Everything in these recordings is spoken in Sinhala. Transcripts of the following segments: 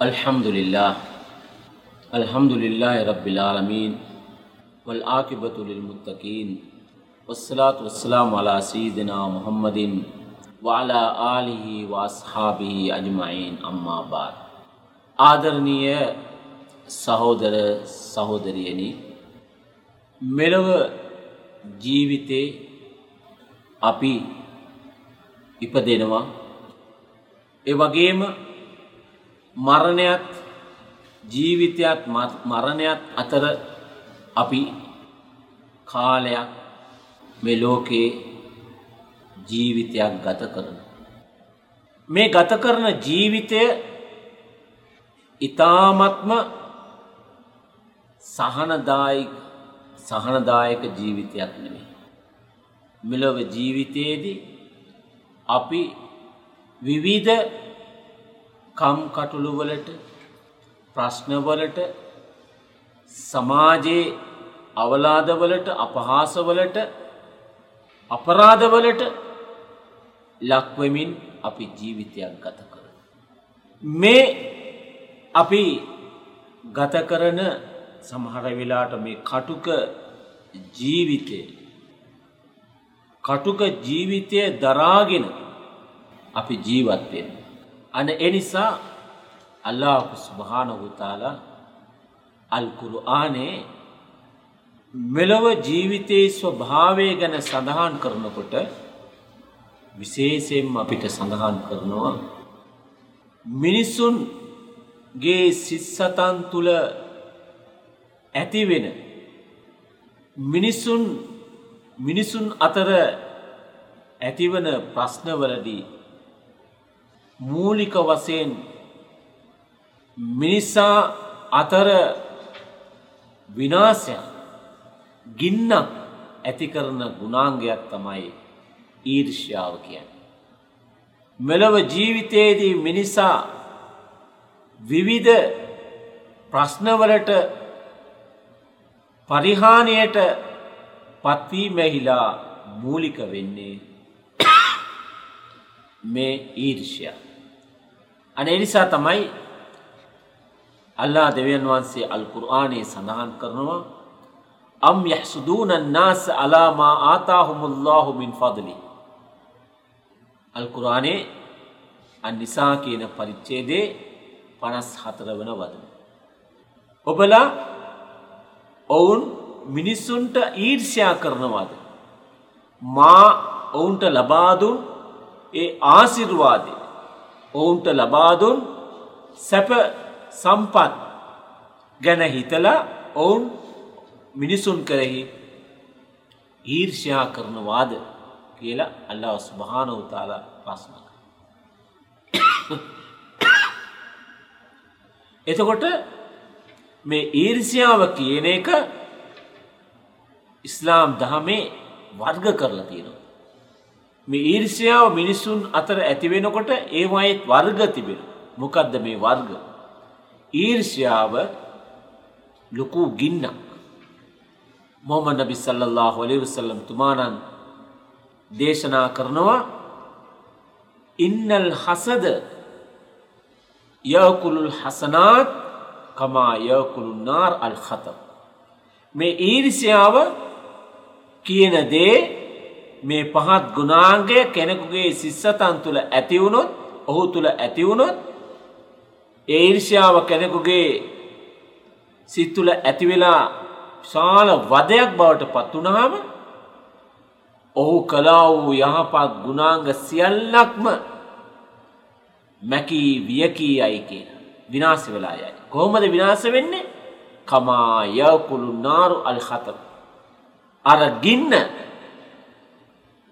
الحمد لله الحمد لله رب العالمين والعاقبة للمتقين والصلاة والسلام على سيدنا محمد وعلى آله وأصحابه أجمعين أما بعد ආදරණීය සහෝදර සහෝදරියනි මෙලොව ජීවිතේ අපි ඉපදෙනවා ඒ වගේම මරණයත් ජීවිතයත් මරණයත් අතර අපි කාලයක් මේ ලෝකයේ ජීවිතයක් ගත කරන. මේ ගත කරන ජීවිතය ඉතාමත්ම සහනදායක ජීවිතයක් නෙමේ. මෙලොව ජීවිතයේදී අපි විවිධ කම් කටුළුවලට ප්‍රශ්නවලට සමාජයේ අවලාදවලට අපහාසවලට අපරාධවලට ලක්වමින් අපි ජීවිතයක් ගත කර. මේ අපි ගත කරන සමහර වෙලාට මේ කටුක ජීවිතය කටුක ජීවිතය දරාගෙන අපි ජීවත්වෙන්. අන එනිසා අල්ලාහු ස්භානවතාලා අල්කුරු ආනේ මෙලොව ජීවිතයේ ස්වභාවය ගැන සඳහන් කරනකොට විශේෂයෙන් අපිට සඳහන් කරනවා මිනිස්සුන්ගේ සිස්සතන් තුළ ඇතිවෙන මිනිස්සුන් මිනිසුන් අතර ඇතිවන ප්‍රශ්නවලදී මූලික වසයෙන් මිනිස්සා අතර විනාසයක් ගින්නක් ඇති කරන ගුණාංගයක් තමයි ඊර්ෂ්‍යාව කියන්න. මෙලොව ජීවිතයේදී මිනිසා විවිධ ප්‍රශ්නවලට පරිහානියට පත්වීමැහිලා මූලික වෙන්නේ මේ ඊර්ෂ්‍ය. අනේ නිසා තමයි අල්ලා දෙවියන් වහන්සේ අල්කුර්ආනයේ සඳහන් කරනවා අම් යහසුදූන නාස අලාමා ආතාහුමුල්ලාහු මින් ෆදලි. අල්කුරානේ අනිසා කියන පරිච්චේදේ පනස් හතර වන වදන. ඔබලා ඔවුන් මිනිස්සුන්ට ඊර්ෂයා කරනවාද. මා ඔවුන්ට ලබාදුන් ඒ ආසිර්වාදය ඔවුන්ට ලබාදුන් සැප සම්පත් ගැන හිතලා ඔවුන් මිනිසුන් කරෙහි ඊර්ෂයා කරනවාද කියලා අල්ලා ස්භානවතාලා ප්‍රශ්නක. එතකොට මේ ඊර්ෂයාව කියන එක ඉස්ලාම් දහමේ වර්ග කරලා තියෙනවා. මේ ඊර්ෂයාව මිනිස්සුන් අතර ඇතිවෙනකොට ඒවායිත් වර්ග තිබෙන. මොකක්ද මේ වර්ග. ඊර්ෂයාව ලොකු ගින්නක්. මොහම නබි සල්ලල්له වලවසල්ලම් තුමානන් දේශනා කරනවා ඉන්නල් හසද යකුළුල් හසනාත් කමා යකුළු නාර් අල් හතම්. මේ ඊරිසියාව කියන දේ මේ පහත් ගුණාන්ගය කෙනෙකුගේ සිස්සතන් තුළ ඇතිවුණොත් ඔහු තුළ ඇතිවුණොත් ඒ ඊර්ෂාව කෙනෙකුගේ සිත්තුල ඇතිවෙලා ශාල වදයක් බවට පත්වනාම ඔහු කලා වූ යහපත් ගුණාංග සියල්ලක්ම මැකී වියකී අයි කියන විනාශ වෙලා යයි. කොහොමද විනාශ වෙන්නේ කමා යකුළු නාරු අල්හත. අර ගින්න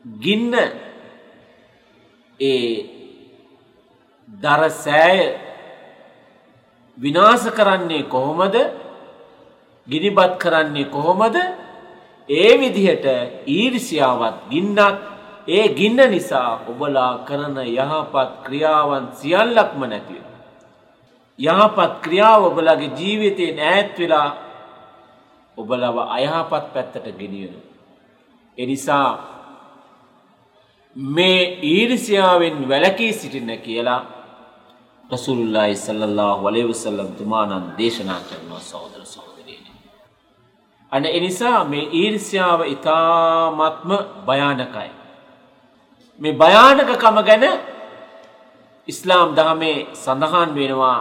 ගින්න ඒ දරසෑය විනාශ කරන්නේ කොහොමද ගිනිබත් කරන්නේ කොහොමද ඒ විදිහට ඊර්ෂ්‍යාවත් ගින්නක් ඒ ගින්න නිසා ඔබලා කරන යහපත් ක්‍රියාවන් සියල්ලක්ම නැතිව. යහපත් ක්‍රියාව ඔබලගේ ජීවිතයෙන් ඈත් වෙලා ඔබලව අයහපත් පැත්තට ගෙනියන. එනිසා මේ ඊර්ෂ්‍යාවෙන් වැලකී සිටින්න කියලා රසුල්ලායි සල්ලල්ලාහු අලයිහි වසල්ලම් තුමාණන් දේශනා කරනවා සහෝදර සහෝදරියනි. අන්න ඒ නිසා මේ ඊර්ෂ්‍යාව ඊ타ත්ම භයානකයි. මේ භයානකකම ගැන ඉස්ලාම් දහමේ සඳහන් වෙනවා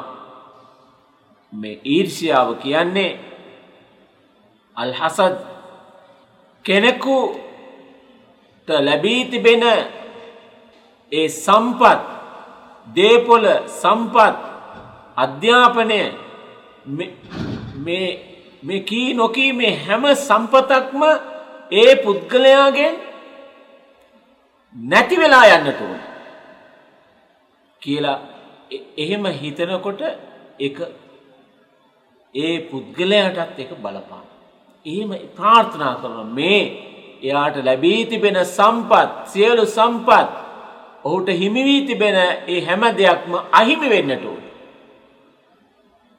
මේ ඊර්ෂ්‍යාව කියන්නේ අල්හසද් කෙනෙකුට ලැබී තිබෙන ඒ සම්පත් දේපොල සම්පත් අධ්‍යාපනය මේ කී නොකී මේ හැම සම්පතක්ම ඒ පුද්ගලයාගෙන් නැති වෙලා යන්නට ඕන කියලා එහෙම හිතනකොට එක ඒ පුද්ගලයාටත් එක බලපාන. එහෙම ප්‍රාර්ථනා කරන මේ එයාට ලැබී තිබෙන සම්පත් සියලු සම්පත් ඔහුට හිමිවී තිබෙන ඒ හැම දෙයක්ම අහිමි වෙන්නට ඕන.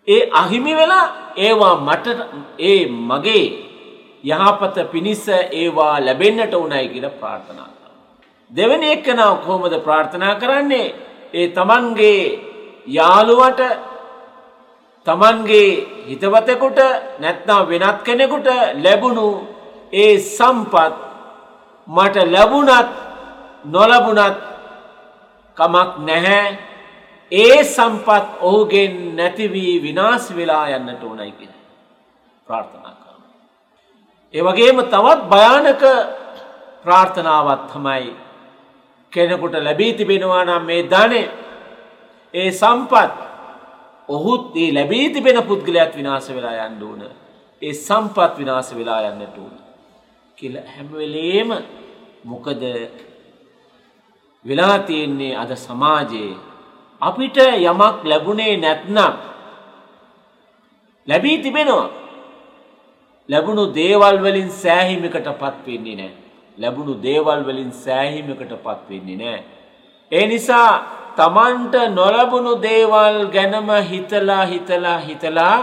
ඒ අහිමි වෙලා ඒවා මට ඒ මගේ යහපත පිණිස ඒවා ලැබෙන්නට උනයි කියලා ප්‍රාර්ථනා කරනවා. දෙවෙනි එක්කෙනා කොහොමද ප්‍රාර්ථනා කරන්නේ? ඒ තමන්ගේ යාළුවට තමන්ගේ හිතවතෙකුට නැත්නම් වෙනත් කෙනෙකුට ලැබුණු ඒ සම්පත් මට ලැබුණත් නොලැබුණත් කමක් නැහැ ඒ සම්පත් ඔහුගෙන් නැති වී විනාශ වෙලා යන්නට ඕනයි කියලා ප්‍රාර්ථනා කරනවා. ඒ වගේම තවත් භයානක ප්‍රාර්ථනාවක් තමයි කෙනෙකුට ලැබී තිබෙනවා නම් මේ ධනෙ ඒ සම්පත් ඔහුත් ඒ ලැබී තිබෙන පුද්ගලයාත් විනාශ වෙලා යන්න ඕන. ඒ සම්පත් විනාශ වෙලා යන්නට ඕන. කියලා හැම වෙලේම මොකද වෙලා තියෙන්නේ අද සමාජයේ අපිට යමක් ලැබුණේ නැත්නම් ලැබී තිබෙනවා. ලැබුණු දේවල් වලින් සෑහීමකටපත් වෙන්නේ නැහැ. ලැබුණු දේවල් වලින් සෑහීමකටපත් වෙන්නේ නැහැ. ඒ නිසා තමන්ට නොලබුණු දේවල් ගැනම හිතලා හිතලා හිතලා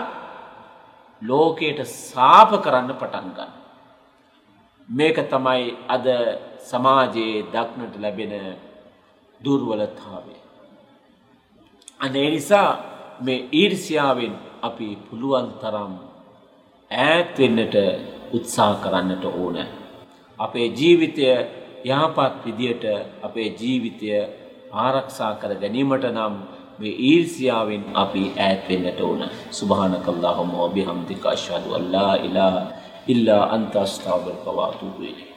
ලෝකයට සාප කරන්න පටන් ගන්න. මේක තමයි අද සමාජයේ දක්නට ලැබෙන දුර්වලතාවය. අනේ නිසා මේ ඊර්ෂ්‍යාවෙන් අපි පුළුවන් තරම් ඈත් වෙන්නට උත්සාහ කරන්නට ඕන. අපේ ජීවිතය යහපත් විදියට අපේ ජීවිතය ආරක්ෂා කර ගැනීමට නම් මේ ඊර්ෂ්‍යාවෙන් අපි ඈත් වෙන්නට ඕන. සුබ්හානකල්ලාහුම්ම වබිහම්දික අෂ්හදු අල්ලා ඉලාහා إلا أنت أستغفرك وأتوب إليك.